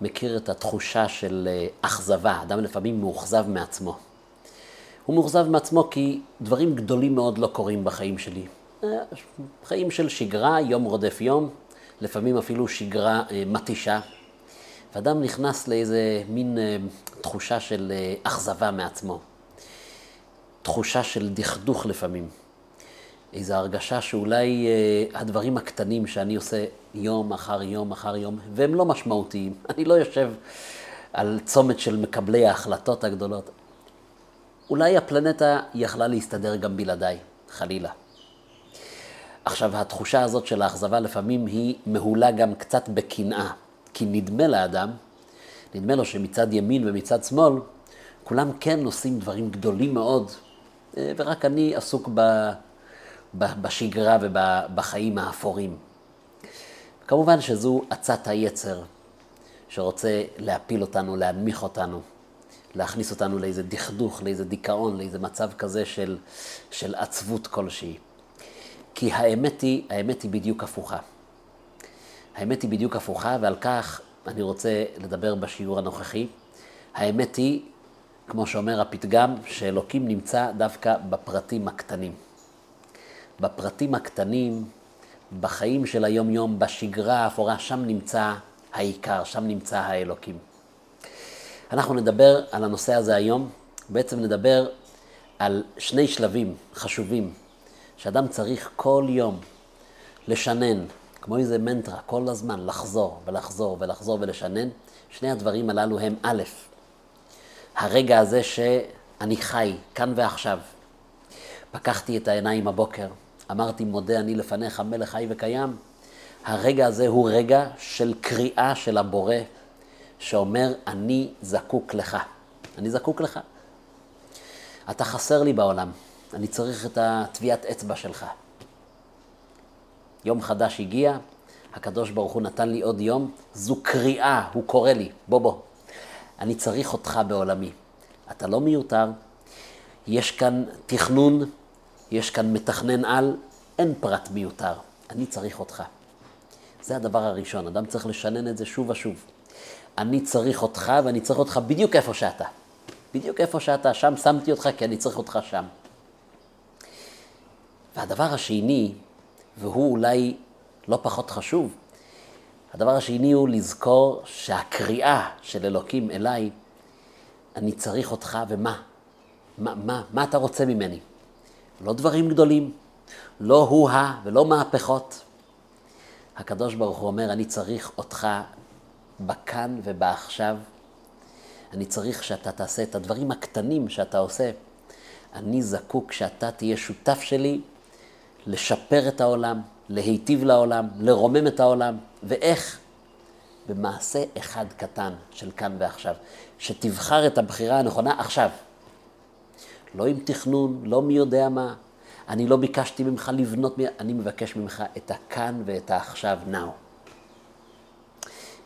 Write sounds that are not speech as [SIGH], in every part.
מכיר את התחושה של אה, אכזבה. אדם לפעמים מאוכזב מעצמו. הוא מאוכזב מעצמו כי דברים גדולים מאוד לא קורים בחיים שלי. אה, חיים של שגרה, יום רודף יום, לפעמים אפילו שגרה אה, מתישה. ואדם נכנס לאיזה מין תחושה של אכזבה מעצמו. תחושה של דכדוך לפעמים. איזו הרגשה שאולי הדברים הקטנים שאני עושה יום אחר יום אחר יום, והם לא משמעותיים. [LAUGHS] אני לא יושב על צומת של מקבלי ההחלטות הגדולות. אולי הפלנטה יכלה להסתדר גם בלעדיי, חלילה. עכשיו, התחושה הזאת של האכזבה לפעמים היא מהולה גם קצת בקנאה, כי נדמה לאדם, נדמה לו שמצד ימין ומצד שמאל, כולם כן עושים דברים גדולים מאוד, אה, ורק אני עסוק ב... בשגרה ובחיים האפורים. כמובן שזו עצת היצר שרוצה להפיל אותנו, להנמיך אותנו, להכניס אותנו לאיזה דכדוך, לאיזה דיכאון, לאיזה מצב כזה של, של עצבות כלשהי. כי האמת היא, האמת היא בדיוק הפוכה. האמת היא בדיוק הפוכה, ועל כך אני רוצה לדבר בשיעור הנוכחי. האמת היא, כמו שאומר הפתגם, שאלוקים נמצא דווקא בפרטים הקטנים. בפרטים הקטנים, בחיים של היום-יום, בשגרה האפורה, שם נמצא העיקר, שם נמצא האלוקים. אנחנו נדבר על הנושא הזה היום, בעצם נדבר על שני שלבים חשובים, שאדם צריך כל יום לשנן, כמו איזה מנטרה, כל הזמן לחזור ולחזור ולחזור ולשנן. שני הדברים הללו הם א', הרגע הזה שאני חי, כאן ועכשיו. פקחתי את העיניים הבוקר, אמרתי, מודה אני לפניך, מלך חי וקיים. הרגע הזה הוא רגע של קריאה של הבורא, שאומר, אני זקוק לך. אני זקוק לך. אתה חסר לי בעולם, אני צריך את הטביעת אצבע שלך. יום חדש הגיע, הקדוש ברוך הוא נתן לי עוד יום, זו קריאה, הוא קורא לי, בוא בוא, אני צריך אותך בעולמי. אתה לא מיותר, יש כאן תכנון יש כאן מתכנן על, אין פרט מיותר, אני צריך אותך. זה הדבר הראשון, אדם צריך לשנן את זה שוב ושוב. אני צריך אותך ואני צריך אותך בדיוק איפה שאתה. בדיוק איפה שאתה, שם שמתי אותך כי אני צריך אותך שם. והדבר השני, והוא אולי לא פחות חשוב, הדבר השני הוא לזכור שהקריאה של אלוקים אליי, אני צריך אותך ומה? מה, מה, מה אתה רוצה ממני? לא דברים גדולים, לא הוא-ה ולא מהפכות. הקדוש ברוך הוא אומר, אני צריך אותך בכאן ובעכשיו. אני צריך שאתה תעשה את הדברים הקטנים שאתה עושה. אני זקוק שאתה תהיה שותף שלי לשפר את העולם, להיטיב לעולם, לרומם את העולם. ואיך? במעשה אחד קטן של כאן ועכשיו. שתבחר את הבחירה הנכונה עכשיו. לא עם תכנון, לא מי יודע מה. אני לא ביקשתי ממך לבנות, אני מבקש ממך את הכאן ואת העכשיו, now.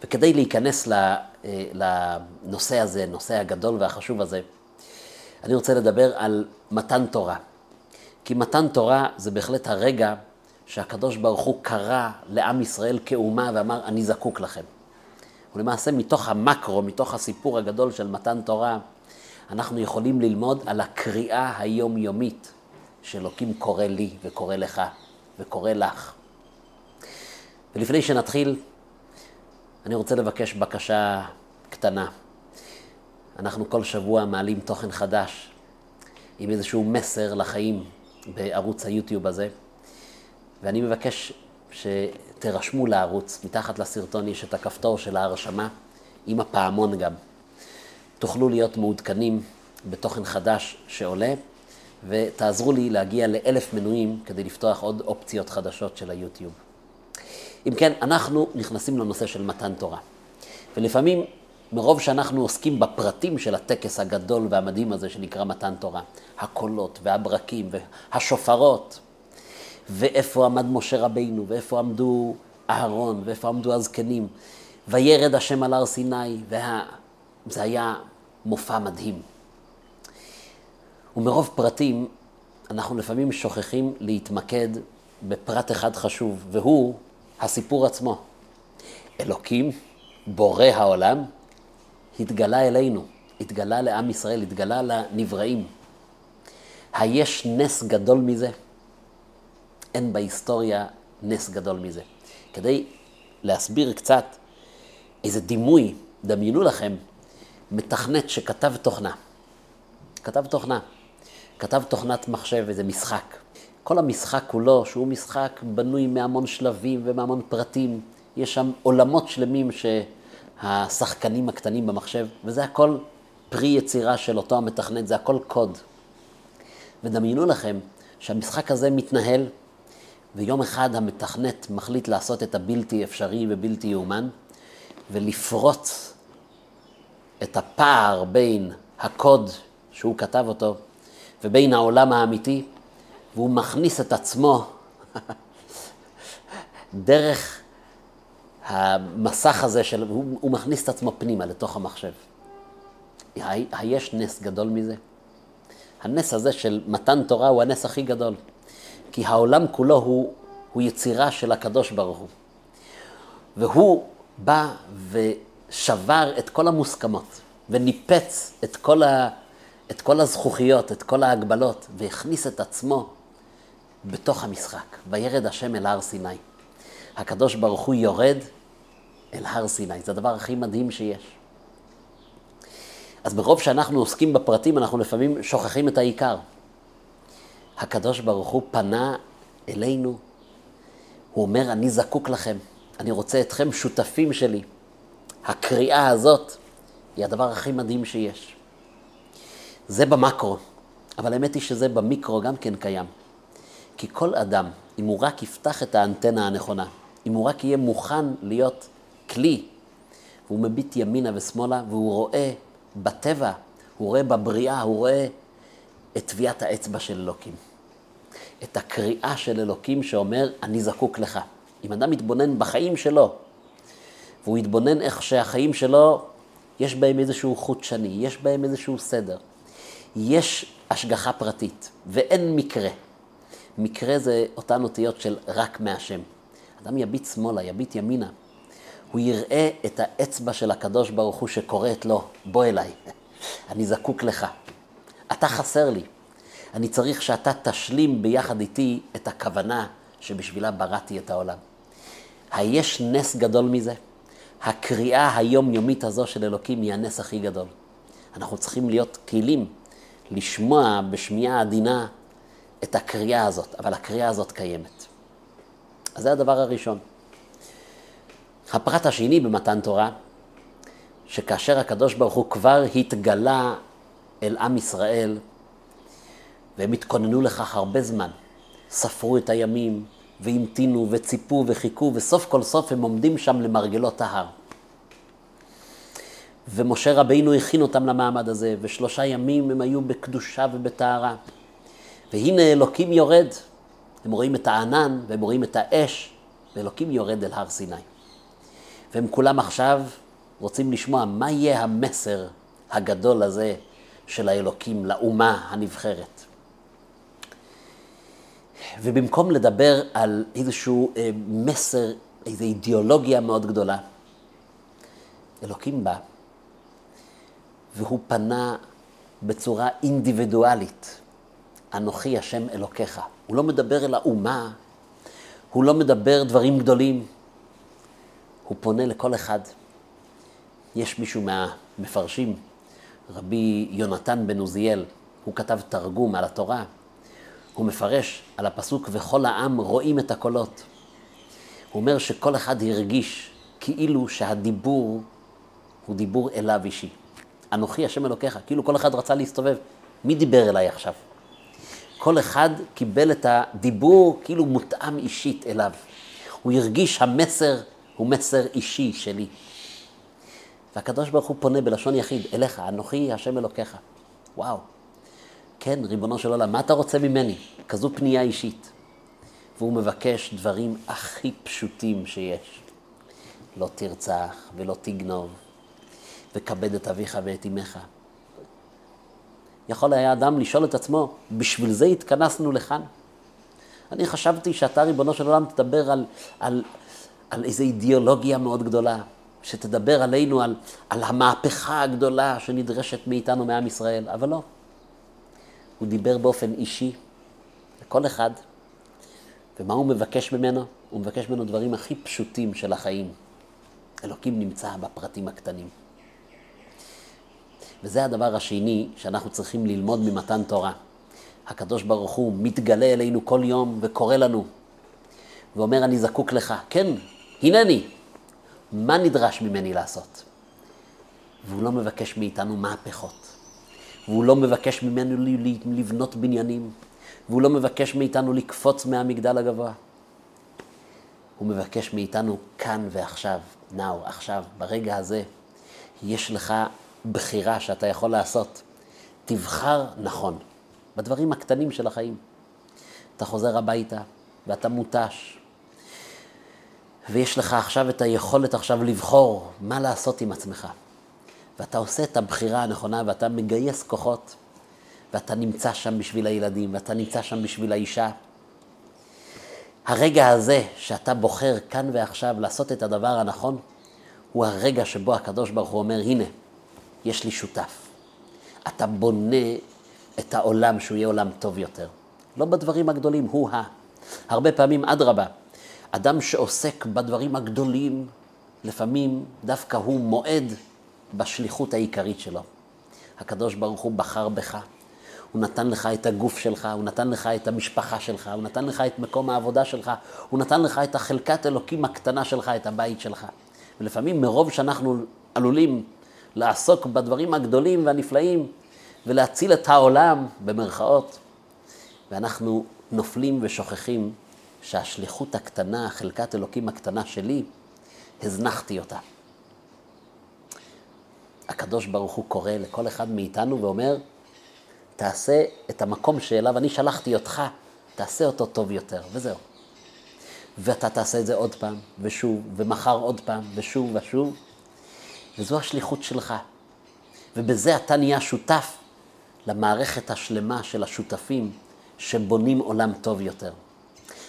וכדי להיכנס אה, לנושא הזה, נושא הגדול והחשוב הזה, אני רוצה לדבר על מתן תורה. כי מתן תורה זה בהחלט הרגע שהקדוש ברוך הוא קרא לעם ישראל כאומה ואמר, אני זקוק לכם. ולמעשה מתוך המקרו, מתוך הסיפור הגדול של מתן תורה, אנחנו יכולים ללמוד על הקריאה היומיומית שאלוקים קורא לי וקורא לך וקורא לך. ולפני שנתחיל, אני רוצה לבקש בקשה קטנה. אנחנו כל שבוע מעלים תוכן חדש עם איזשהו מסר לחיים בערוץ היוטיוב הזה, ואני מבקש שתירשמו לערוץ, מתחת לסרטון יש את הכפתור של ההרשמה, עם הפעמון גם. תוכלו להיות מעודכנים בתוכן חדש שעולה, ותעזרו לי להגיע לאלף מנויים כדי לפתוח עוד אופציות חדשות של היוטיוב. אם כן, אנחנו נכנסים לנושא של מתן תורה. ולפעמים, מרוב שאנחנו עוסקים בפרטים של הטקס הגדול והמדהים הזה שנקרא מתן תורה, הקולות והברקים והשופרות, ואיפה עמד משה רבינו, ואיפה עמדו אהרון, ואיפה עמדו הזקנים, וירד השם על הר סיני, וה... זה היה מופע מדהים. ומרוב פרטים, אנחנו לפעמים שוכחים להתמקד בפרט אחד חשוב, והוא הסיפור עצמו. אלוקים בורא העולם, התגלה אלינו, התגלה לעם ישראל, התגלה לנבראים. היש נס גדול מזה? אין בהיסטוריה נס גדול מזה. כדי להסביר קצת איזה דימוי, דמיינו לכם, מתכנת שכתב תוכנה. כתב תוכנה. כתב תוכנת מחשב, איזה משחק. כל המשחק כולו, שהוא משחק בנוי מהמון שלבים ומהמון פרטים, יש שם עולמות שלמים שהשחקנים הקטנים במחשב, וזה הכל פרי יצירה של אותו המתכנת, זה הכל קוד. ודמיינו לכם שהמשחק הזה מתנהל, ויום אחד המתכנת מחליט לעשות את הבלתי אפשרי ובלתי יאומן, ולפרוץ את הפער בין הקוד שהוא כתב אותו ובין העולם האמיתי, והוא מכניס את עצמו [LAUGHS] דרך המסך הזה, של, הוא, הוא מכניס את עצמו פנימה לתוך המחשב. היש נס גדול מזה? הנס הזה של מתן תורה הוא הנס הכי גדול, כי העולם כולו הוא, הוא יצירה של הקדוש ברוך הוא. והוא בא ושבר את כל המוסכמות, וניפץ את כל, ה, את כל הזכוכיות, את כל ההגבלות, והכניס את עצמו בתוך המשחק. וירד השם אל הר סיני. הקדוש ברוך הוא יורד אל הר סיני. זה הדבר הכי מדהים שיש. אז ברוב שאנחנו עוסקים בפרטים, אנחנו לפעמים שוכחים את העיקר. הקדוש ברוך הוא פנה אלינו, הוא אומר, אני זקוק לכם, אני רוצה אתכם שותפים שלי. הקריאה הזאת היא הדבר הכי מדהים שיש. זה במקרו, אבל האמת היא שזה במיקרו גם כן קיים. כי כל אדם, אם הוא רק יפתח את האנטנה הנכונה, אם הוא רק יהיה מוכן להיות כלי, והוא מביט ימינה ושמאלה, והוא רואה בטבע, הוא רואה בבריאה, הוא רואה את טביעת האצבע של אלוקים. את הקריאה של אלוקים שאומר, אני זקוק לך. אם אדם מתבונן בחיים שלו, והוא יתבונן איך שהחיים שלו, יש בהם איזשהו חוט שני, יש בהם איזשהו סדר. יש השגחה פרטית, ואין מקרה. מקרה זה אותן אותיות של רק מהשם. אדם יביט שמאלה, יביט ימינה, הוא יראה את האצבע של הקדוש ברוך הוא שקוראת לו, בוא אליי, אני זקוק לך. אתה חסר לי. אני צריך שאתה תשלים ביחד איתי את הכוונה שבשבילה בראתי את העולם. היש נס גדול מזה? הקריאה היומיומית הזו של אלוקים היא הנס הכי גדול. אנחנו צריכים להיות כלים, לשמוע בשמיעה עדינה את הקריאה הזאת, אבל הקריאה הזאת קיימת. אז זה הדבר הראשון. הפרט השני במתן תורה, שכאשר הקדוש ברוך הוא כבר התגלה אל עם ישראל, והם התכוננו לכך הרבה זמן, ספרו את הימים, והמתינו, וציפו, וחיכו, וסוף כל סוף הם עומדים שם למרגלות ההר. ומשה רבינו הכין אותם למעמד הזה, ושלושה ימים הם היו בקדושה ובטהרה. והנה אלוקים יורד, הם רואים את הענן, והם רואים את האש, ואלוקים יורד אל הר סיני. והם כולם עכשיו רוצים לשמוע מה יהיה המסר הגדול הזה של האלוקים לאומה הנבחרת. ובמקום לדבר על איזשהו אה, מסר, איזו אידיאולוגיה מאוד גדולה, אלוקים בא והוא פנה בצורה אינדיבידואלית, אנוכי השם אלוקיך. הוא לא מדבר אל האומה, הוא לא מדבר דברים גדולים, הוא פונה לכל אחד. יש מישהו מהמפרשים, רבי יונתן בן עוזיאל, הוא כתב תרגום על התורה, הוא מפרש על הפסוק וכל העם רואים את הקולות. הוא אומר שכל אחד הרגיש כאילו שהדיבור הוא דיבור אליו אישי. אנוכי השם אלוקיך, כאילו כל אחד רצה להסתובב. מי דיבר אליי עכשיו? כל אחד קיבל את הדיבור כאילו מותאם אישית אליו. הוא הרגיש המסר הוא מסר אישי שלי. והקדוש ברוך הוא פונה בלשון יחיד, אליך, אנוכי השם אלוקיך. וואו. כן, ריבונו של עולם, מה אתה רוצה ממני? כזו פנייה אישית. והוא מבקש דברים הכי פשוטים שיש. לא תרצח ולא תגנוב, וכבד את אביך ואת אמך. יכול היה אדם לשאול את עצמו, בשביל זה התכנסנו לכאן? אני חשבתי שאתה, ריבונו של עולם, תדבר על, על על איזו אידיאולוגיה מאוד גדולה, שתדבר עלינו, על, על המהפכה הגדולה שנדרשת מאיתנו, מעם ישראל, אבל לא. הוא דיבר באופן אישי לכל אחד, ומה הוא מבקש ממנו? הוא מבקש ממנו דברים הכי פשוטים של החיים. אלוקים נמצא בפרטים הקטנים. וזה הדבר השני שאנחנו צריכים ללמוד ממתן תורה. הקדוש ברוך הוא מתגלה אלינו כל יום וקורא לנו, ואומר, אני זקוק לך. כן, הנני. מה נדרש ממני לעשות? והוא לא מבקש מאיתנו מהפכות. והוא לא מבקש ממנו לבנות בניינים. והוא לא מבקש מאיתנו לקפוץ מהמגדל הגבוה. הוא מבקש מאיתנו כאן ועכשיו, now, עכשיו, ברגע הזה. יש לך בחירה שאתה יכול לעשות. תבחר נכון, בדברים הקטנים של החיים. אתה חוזר הביתה ואתה מותש, ויש לך עכשיו את היכולת עכשיו לבחור מה לעשות עם עצמך. ואתה עושה את הבחירה הנכונה ואתה מגייס כוחות, ואתה נמצא שם בשביל הילדים, ואתה נמצא שם בשביל האישה. הרגע הזה שאתה בוחר כאן ועכשיו לעשות את הדבר הנכון, הוא הרגע שבו הקדוש ברוך הוא אומר, הנה, יש לי שותף. אתה בונה את העולם שהוא יהיה עולם טוב יותר. לא בדברים הגדולים, הוא ה. הרבה פעמים, אדרבה, אדם שעוסק בדברים הגדולים, לפעמים דווקא הוא מועד בשליחות העיקרית שלו. הקדוש ברוך הוא בחר בך, הוא נתן לך את הגוף שלך, הוא נתן לך את המשפחה שלך, הוא נתן לך את מקום העבודה שלך, הוא נתן לך את החלקת אלוקים הקטנה שלך, את הבית שלך. ולפעמים מרוב שאנחנו עלולים לעסוק בדברים הגדולים והנפלאים ולהציל את העולם, במרכאות, ואנחנו נופלים ושוכחים שהשליחות הקטנה, חלקת אלוקים הקטנה שלי, הזנחתי אותה. הקדוש ברוך הוא קורא לכל אחד מאיתנו ואומר, תעשה את המקום שאליו אני שלחתי אותך, תעשה אותו טוב יותר, וזהו. ואתה תעשה את זה עוד פעם, ושוב, ומחר עוד פעם, ושוב ושוב, וזו השליחות שלך. ובזה אתה נהיה שותף למערכת השלמה של השותפים שבונים עולם טוב יותר.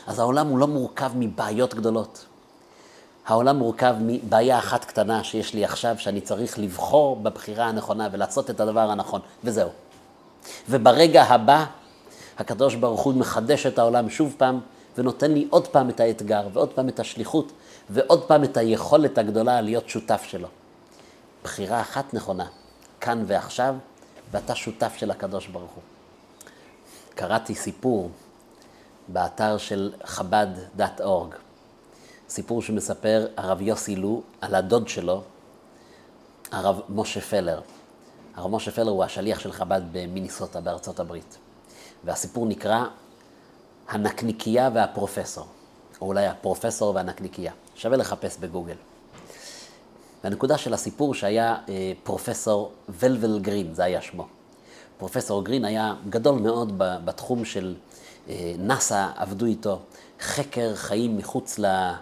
אז העולם הוא לא מורכב מבעיות גדולות. העולם מורכב מבעיה אחת קטנה שיש לי עכשיו, שאני צריך לבחור בבחירה הנכונה ולעשות את הדבר הנכון, וזהו. וברגע הבא, הקדוש ברוך הוא מחדש את העולם שוב פעם, ונותן לי עוד פעם את האתגר, ועוד פעם את השליחות, ועוד פעם את היכולת הגדולה להיות שותף שלו. בחירה אחת נכונה, כאן ועכשיו, ואתה שותף של הקדוש ברוך הוא. קראתי סיפור באתר של חב"ד.org, סיפור שמספר הרב יוסי לו על הדוד שלו, הרב משה פלר. הרב משה פלר הוא השליח של חב"ד במיניסוטה בארצות הברית. והסיפור נקרא הנקניקייה והפרופסור, או אולי הפרופסור והנקניקייה. שווה לחפש בגוגל. והנקודה של הסיפור שהיה אה, פרופסור ולבל גרין, זה היה שמו. פרופסור גרין היה גדול מאוד בתחום של אה, נאס"א, עבדו איתו, חקר חיים מחוץ, לה,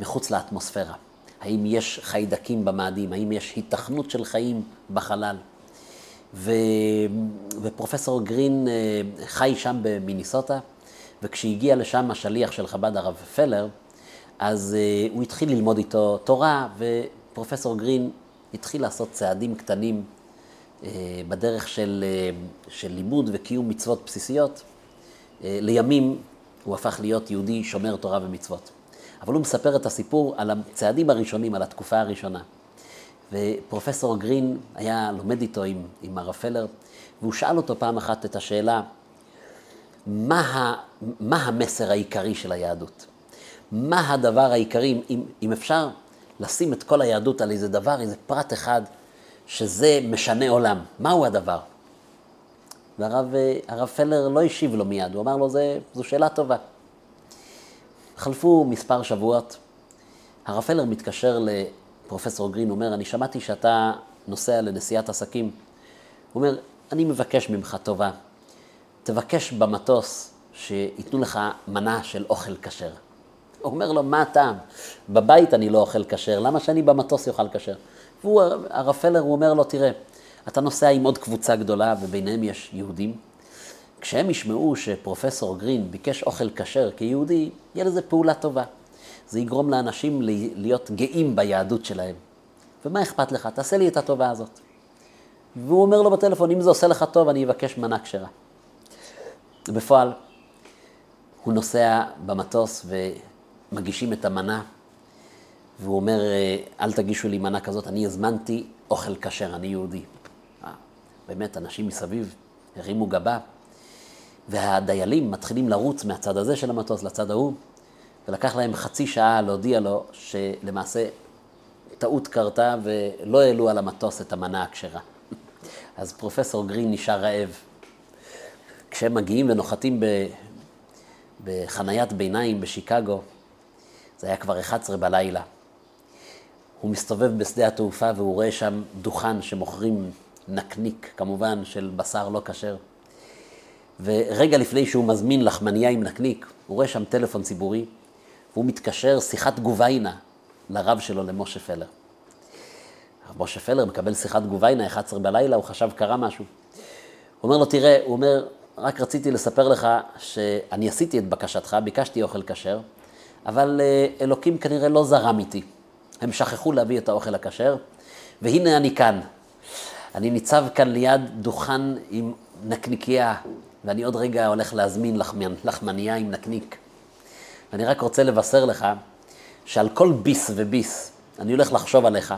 מחוץ לאטמוספירה. האם יש חיידקים במאדים, האם יש היתכנות של חיים בחלל. ו... ופרופסור גרין אה, חי שם במיניסוטה, וכשהגיע לשם השליח של חב"ד, הרב פלר, אז הוא התחיל ללמוד איתו תורה, פרופסור גרין התחיל לעשות צעדים קטנים אה, בדרך של, אה, של לימוד וקיום מצוות בסיסיות. אה, לימים הוא הפך להיות יהודי שומר תורה ומצוות. אבל הוא מספר את הסיפור על הצעדים הראשונים, על התקופה הראשונה. ופרופסור גרין היה לומד איתו עם, עם הרב פלר, והוא שאל אותו פעם אחת את השאלה, מה, ה, מה המסר העיקרי של היהדות? מה הדבר העיקרי, אם, אם אפשר לשים את כל היהדות על איזה דבר, איזה פרט אחד, שזה משנה עולם. מהו הדבר? והרב פלר לא השיב לו מיד, הוא אמר לו, זה, זו שאלה טובה. חלפו מספר שבועות, הרב פלר מתקשר לפרופסור גרין, אומר, אני שמעתי שאתה נוסע לנסיעת עסקים. הוא אומר, אני מבקש ממך טובה, תבקש במטוס שייתנו לך מנה של אוכל כשר. הוא אומר לו, מה הטעם? בבית אני לא אוכל כשר, למה שאני במטוס אוכל כשר? והוא, הרב פלר, הוא אומר לו, תראה, אתה נוסע עם עוד קבוצה גדולה, וביניהם יש יהודים. כשהם ישמעו שפרופסור גרין ביקש אוכל כשר כיהודי, יהיה לזה פעולה טובה. זה יגרום לאנשים להיות גאים ביהדות שלהם. ומה אכפת לך? תעשה לי את הטובה הזאת. והוא אומר לו בטלפון, אם זה עושה לך טוב, אני אבקש מנה כשרה. בפועל, הוא נוסע במטוס ומגישים את המנה, והוא אומר, אל תגישו לי מנה כזאת, אני הזמנתי אוכל כשר, אני יהודי. אה, באמת, אנשים מסביב הרימו גבה, והדיילים מתחילים לרוץ מהצד הזה של המטוס לצד ההוא, ולקח להם חצי שעה להודיע לו שלמעשה טעות קרתה ולא העלו על המטוס את המנה הכשרה. [LAUGHS] אז פרופסור גרין נשאר רעב. כשהם מגיעים ונוחתים ב... בחניית ביניים בשיקגו, זה היה כבר 11 בלילה. הוא מסתובב בשדה התעופה והוא רואה שם דוכן שמוכרים נקניק, כמובן, של בשר לא כשר. ורגע לפני שהוא מזמין לחמניה עם נקניק, הוא רואה שם טלפון ציבורי, והוא מתקשר שיחת גוביינה לרב שלו, למשה פלר. משה פלר מקבל שיחת גוביינה, 11 בלילה, הוא חשב קרה משהו. הוא אומר לו, תראה, הוא אומר, רק רציתי לספר לך שאני עשיתי את בקשתך, ביקשתי אוכל כשר, אבל אה, אלוקים כנראה לא זרם איתי. הם שכחו להביא את האוכל הכשר, והנה אני כאן. אני ניצב כאן ליד דוכן עם נקניקייה, ואני עוד רגע הולך להזמין לחמנ... לחמניה עם נקניק. ואני רק רוצה לבשר לך שעל כל ביס וביס אני הולך לחשוב עליך,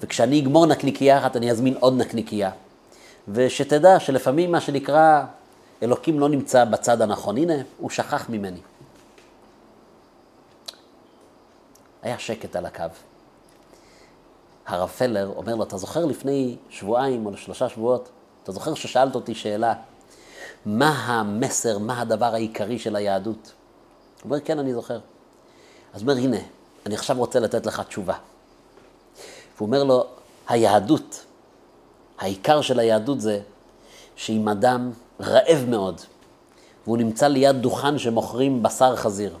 וכשאני אגמור נקניקייה אחת אני אזמין עוד נקניקייה. ושתדע שלפעמים מה שנקרא אלוקים לא נמצא בצד הנכון. הנה, הוא שכח ממני. היה שקט על הקו. הרב פלר אומר לו, אתה זוכר לפני שבועיים או שלושה שבועות, אתה זוכר ששאלת אותי שאלה, מה המסר, מה הדבר העיקרי של היהדות? הוא אומר, כן, אני זוכר. אז הוא אומר, הנה, אני עכשיו רוצה לתת לך תשובה. והוא אומר לו, היהדות, העיקר של היהדות זה שאם אדם רעב מאוד, והוא נמצא ליד דוכן שמוכרים בשר חזיר,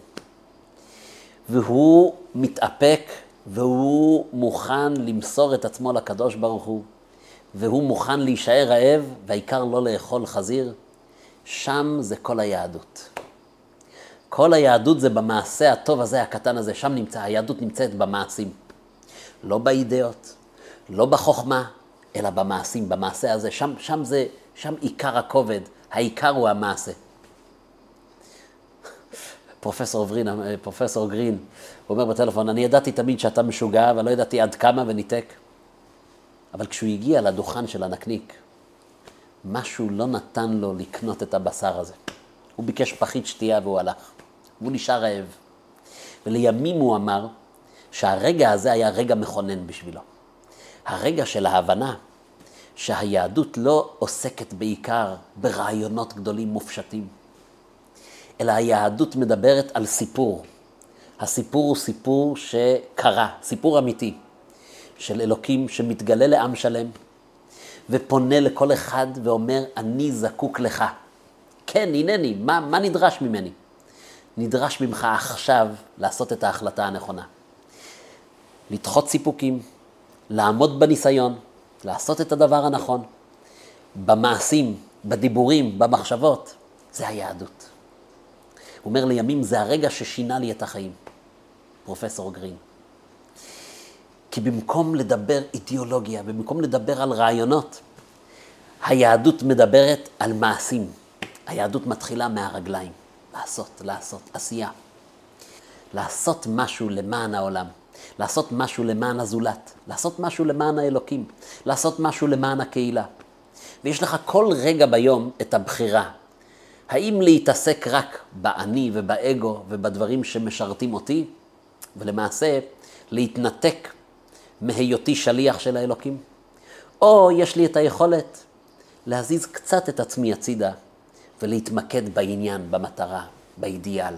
והוא מתאפק והוא מוכן למסור את עצמו לקדוש ברוך הוא, והוא מוכן להישאר רעב, והעיקר לא לאכול חזיר, שם זה כל היהדות. כל היהדות זה במעשה הטוב הזה, הקטן הזה, שם נמצא, היהדות נמצאת במעשים. לא באידאות, לא בחוכמה, אלא במעשים, במעשה הזה. שם, שם זה, שם עיקר הכובד, העיקר הוא המעשה. פרופסור, ברין, פרופסור גרין, הוא אומר בטלפון, אני ידעתי תמיד שאתה משוגע, אבל לא ידעתי עד כמה וניתק. אבל כשהוא הגיע לדוכן של הנקניק, משהו לא נתן לו לקנות את הבשר הזה. הוא ביקש פחית שתייה והוא הלך. והוא נשאר רעב. ולימים הוא אמר שהרגע הזה היה רגע מכונן בשבילו. הרגע של ההבנה שהיהדות לא עוסקת בעיקר ברעיונות גדולים מופשטים, אלא היהדות מדברת על סיפור. הסיפור הוא סיפור שקרה, סיפור אמיתי, של אלוקים שמתגלה לעם שלם, ופונה לכל אחד ואומר, אני זקוק לך. כן, הנני, מה, מה נדרש ממני? נדרש ממך עכשיו לעשות את ההחלטה הנכונה. לדחות סיפוקים, לעמוד בניסיון, לעשות את הדבר הנכון. במעשים, בדיבורים, במחשבות, זה היהדות. הוא אומר לימים, זה הרגע ששינה לי את החיים, פרופסור גרין. כי במקום לדבר אידיאולוגיה, במקום לדבר על רעיונות, היהדות מדברת על מעשים. היהדות מתחילה מהרגליים. לעשות, לעשות, עשייה. לעשות משהו למען העולם. לעשות משהו למען הזולת. לעשות משהו למען האלוקים. לעשות משהו למען הקהילה. ויש לך כל רגע ביום את הבחירה. האם להתעסק רק באני ובאגו ובדברים שמשרתים אותי, ולמעשה להתנתק מהיותי שליח של האלוקים? או יש לי את היכולת להזיז קצת את עצמי הצידה ולהתמקד בעניין, במטרה, באידיאל.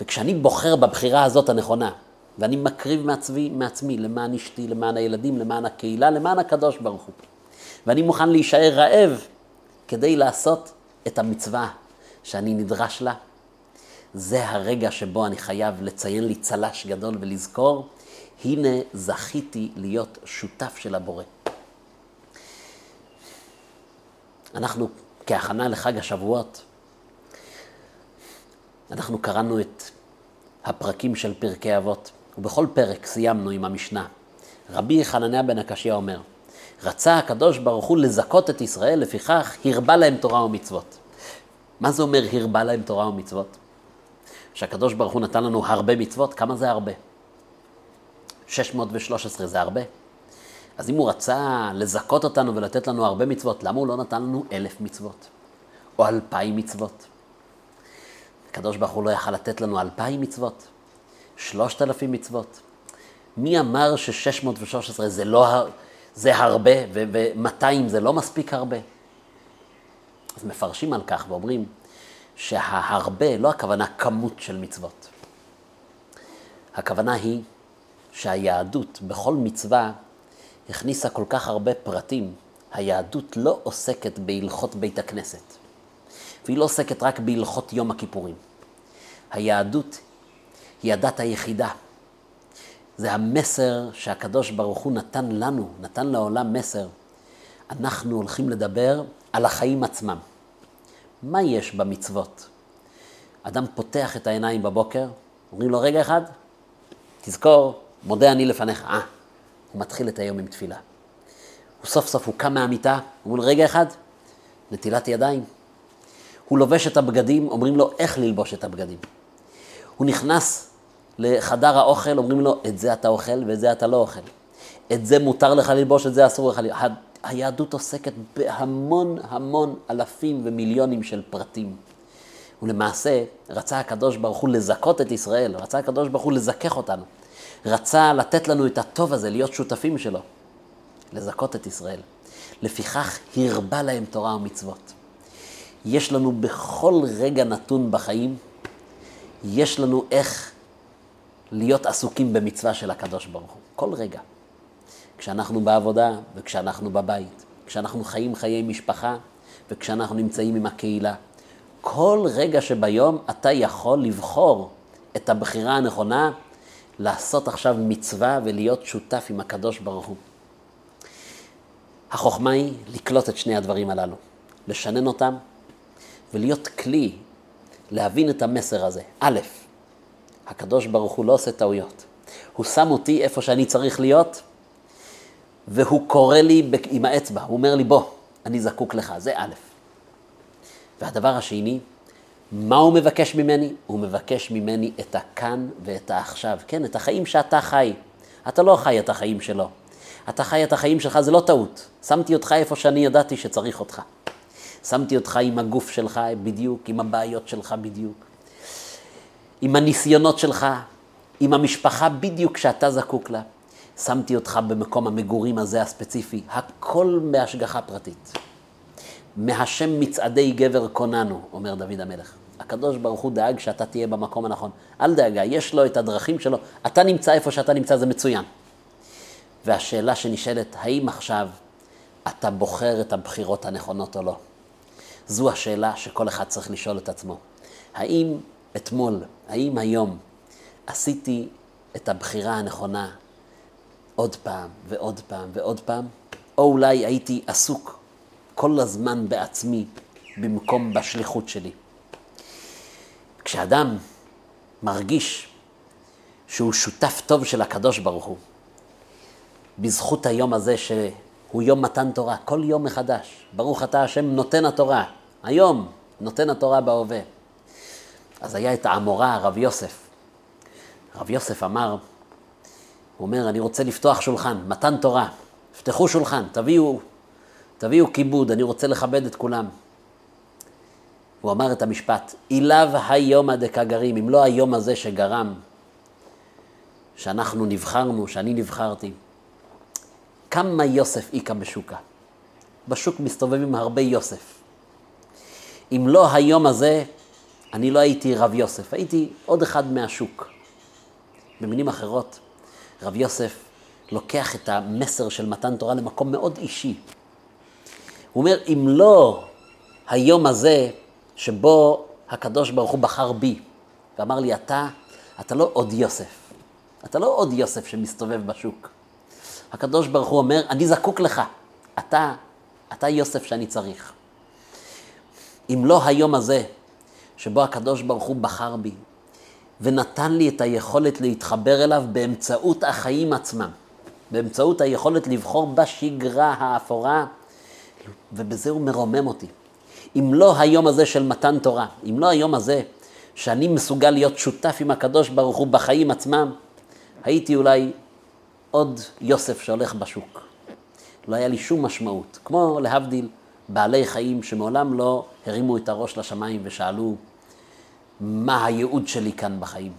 וכשאני בוחר בבחירה הזאת הנכונה, ואני מקריב מעצמי, מעצמי למען אשתי, למען הילדים, למען הקהילה, למען הקדוש ברוך הוא, ואני מוכן להישאר רעב כדי לעשות את המצווה שאני נדרש לה, זה הרגע שבו אני חייב לציין לי צל"ש גדול ולזכור, הנה זכיתי להיות שותף של הבורא. אנחנו, כהכנה לחג השבועות, אנחנו קראנו את הפרקים של פרקי אבות, ובכל פרק סיימנו עם המשנה. רבי חנניה בן הקשיא אומר, רצה הקדוש ברוך הוא לזכות את ישראל, לפיכך הרבה להם תורה ומצוות. מה זה אומר הרבה להם תורה ומצוות? שהקדוש ברוך הוא נתן לנו הרבה מצוות, כמה זה הרבה? 613 זה הרבה. אז אם הוא רצה לזכות אותנו ולתת לנו הרבה מצוות, למה הוא לא נתן לנו אלף מצוות? או אלפיים מצוות? הקדוש ברוך הוא לא יכל לתת לנו אלפיים מצוות? שלושת אלפים מצוות? מי אמר ש-613 זה, לא, זה הרבה ו-200 זה לא מספיק הרבה? אז מפרשים על כך ואומרים שההרבה, לא הכוונה כמות של מצוות. הכוונה היא שהיהדות בכל מצווה הכניסה כל כך הרבה פרטים. היהדות לא עוסקת בהלכות בית הכנסת, והיא לא עוסקת רק בהלכות יום הכיפורים. היהדות היא הדת היחידה. זה המסר שהקדוש ברוך הוא נתן לנו, נתן לעולם מסר. אנחנו הולכים לדבר על החיים עצמם. מה יש במצוות? אדם פותח את העיניים בבוקר, אומרים לו, רגע אחד, תזכור, מודה אני לפניך. אה, הוא מתחיל את היום עם תפילה. הוא סוף סוף, הוא קם מהמיטה, אומרים לו, רגע אחד, נטילת ידיים. הוא לובש את הבגדים, אומרים לו איך ללבוש את הבגדים. הוא נכנס לחדר האוכל, אומרים לו, את זה אתה אוכל ואת זה אתה לא אוכל. את זה מותר לך ללבוש, את זה אסור לך ללבוש. היהדות עוסקת בהמון המון אלפים ומיליונים של פרטים. ולמעשה, רצה הקדוש ברוך הוא לזכות את ישראל, רצה הקדוש ברוך הוא לזכך אותנו. רצה לתת לנו את הטוב הזה, להיות שותפים שלו, לזכות את ישראל. לפיכך הרבה להם תורה ומצוות. יש לנו בכל רגע נתון בחיים, יש לנו איך להיות עסוקים במצווה של הקדוש ברוך הוא. כל רגע. כשאנחנו בעבודה וכשאנחנו בבית, כשאנחנו חיים חיי משפחה וכשאנחנו נמצאים עם הקהילה. כל רגע שביום אתה יכול לבחור את הבחירה הנכונה לעשות עכשיו מצווה ולהיות שותף עם הקדוש ברוך הוא. החוכמה היא לקלוט את שני הדברים הללו, לשנן אותם ולהיות כלי להבין את המסר הזה. א', הקדוש ברוך הוא לא עושה טעויות. הוא שם אותי איפה שאני צריך להיות, והוא קורא לי עם האצבע, הוא אומר לי, בוא, אני זקוק לך, זה א'. והדבר השני, מה הוא מבקש ממני? הוא מבקש ממני את הכאן ואת העכשיו. כן, את החיים שאתה חי. אתה לא חי את החיים שלו. אתה חי את החיים שלך, זה לא טעות. שמתי אותך איפה שאני ידעתי שצריך אותך. שמתי אותך עם הגוף שלך בדיוק, עם הבעיות שלך בדיוק. עם הניסיונות שלך, עם המשפחה בדיוק שאתה זקוק לה. שמתי אותך במקום המגורים הזה הספציפי, הכל בהשגחה פרטית. מהשם מצעדי גבר קוננו, אומר דוד המלך. הקדוש ברוך הוא דאג שאתה תהיה במקום הנכון. אל דאגה, יש לו את הדרכים שלו. אתה נמצא איפה שאתה נמצא, זה מצוין. והשאלה שנשאלת, האם עכשיו אתה בוחר את הבחירות הנכונות או לא? זו השאלה שכל אחד צריך לשאול את עצמו. האם אתמול, האם היום עשיתי את הבחירה הנכונה עוד פעם ועוד פעם ועוד פעם, או אולי הייתי עסוק כל הזמן בעצמי במקום בשליחות שלי. כשאדם מרגיש שהוא שותף טוב של הקדוש ברוך הוא, בזכות היום הזה שהוא יום מתן תורה, כל יום מחדש, ברוך אתה השם נותן התורה, היום נותן התורה בהווה. אז היה את האמורה, הרב יוסף. הרב יוסף אמר, הוא אומר, אני רוצה לפתוח שולחן, מתן תורה, פתחו שולחן, תביאו, תביאו כיבוד, אני רוצה לכבד את כולם. הוא אמר את המשפט, אילב היומא דקגרים, אם לא היום הזה שגרם, שאנחנו נבחרנו, שאני נבחרתי. כמה יוסף איכא בשוקה. בשוק מסתובבים הרבה יוסף. אם לא היום הזה, אני לא הייתי רב יוסף, הייתי עוד אחד מהשוק. במילים אחרות, רב יוסף לוקח את המסר של מתן תורה למקום מאוד אישי. הוא אומר, אם לא היום הזה שבו הקדוש ברוך הוא בחר בי ואמר לי, אתה, אתה לא עוד יוסף. אתה לא עוד יוסף שמסתובב בשוק. הקדוש ברוך הוא אומר, אני זקוק לך. אתה, אתה יוסף שאני צריך. אם לא היום הזה, שבו הקדוש ברוך הוא בחר בי, ונתן לי את היכולת להתחבר אליו באמצעות החיים עצמם. באמצעות היכולת לבחור בשגרה האפורה, ובזה הוא מרומם אותי. אם לא היום הזה של מתן תורה, אם לא היום הזה שאני מסוגל להיות שותף עם הקדוש ברוך הוא בחיים עצמם, הייתי אולי עוד יוסף שהולך בשוק. לא היה לי שום משמעות. כמו להבדיל בעלי חיים שמעולם לא הרימו את הראש לשמיים ושאלו מה הייעוד שלי כאן בחיים.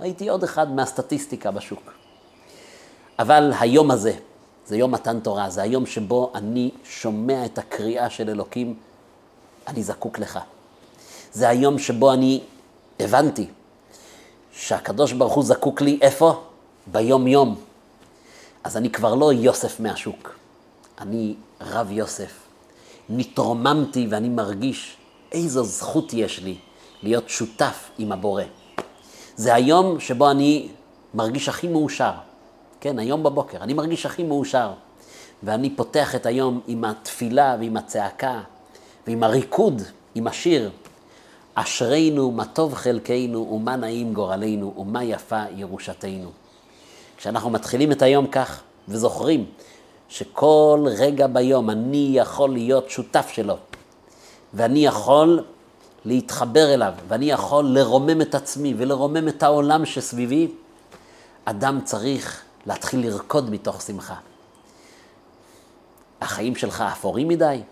הייתי עוד אחד מהסטטיסטיקה בשוק. אבל היום הזה, זה יום מתן תורה, זה היום שבו אני שומע את הקריאה של אלוקים, אני זקוק לך. זה היום שבו אני הבנתי שהקדוש ברוך הוא זקוק לי איפה? ביום-יום. אז אני כבר לא יוסף מהשוק, אני רב יוסף. נתרוממתי ואני מרגיש איזו זכות יש לי להיות שותף עם הבורא. זה היום שבו אני מרגיש הכי מאושר. כן, היום בבוקר, אני מרגיש הכי מאושר. ואני פותח את היום עם התפילה ועם הצעקה ועם הריקוד, עם השיר. אשרינו, מה טוב חלקנו, ומה נעים גורלנו, ומה יפה ירושתנו. כשאנחנו מתחילים את היום כך, וזוכרים שכל רגע ביום אני יכול להיות שותף שלו, ואני יכול להתחבר אליו, ואני יכול לרומם את עצמי ולרומם את העולם שסביבי, אדם צריך להתחיל לרקוד מתוך שמחה. החיים שלך אפורים מדי?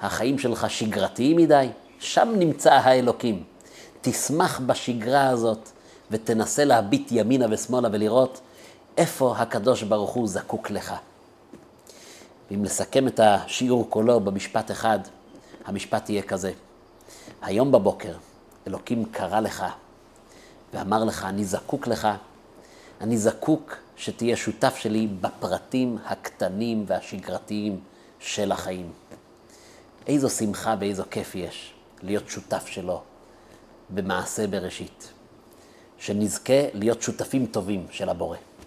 החיים שלך שגרתיים מדי? שם נמצא האלוקים. תשמח בשגרה הזאת ותנסה להביט ימינה ושמאלה ולראות איפה הקדוש ברוך הוא זקוק לך. ואם לסכם את השיעור כולו במשפט אחד, המשפט יהיה כזה: היום בבוקר אלוקים קרא לך ואמר לך, אני זקוק לך, אני זקוק שתהיה שותף שלי בפרטים הקטנים והשגרתיים של החיים. איזו שמחה ואיזו כיף יש להיות שותף שלו במעשה בראשית. שנזכה להיות שותפים טובים של הבורא.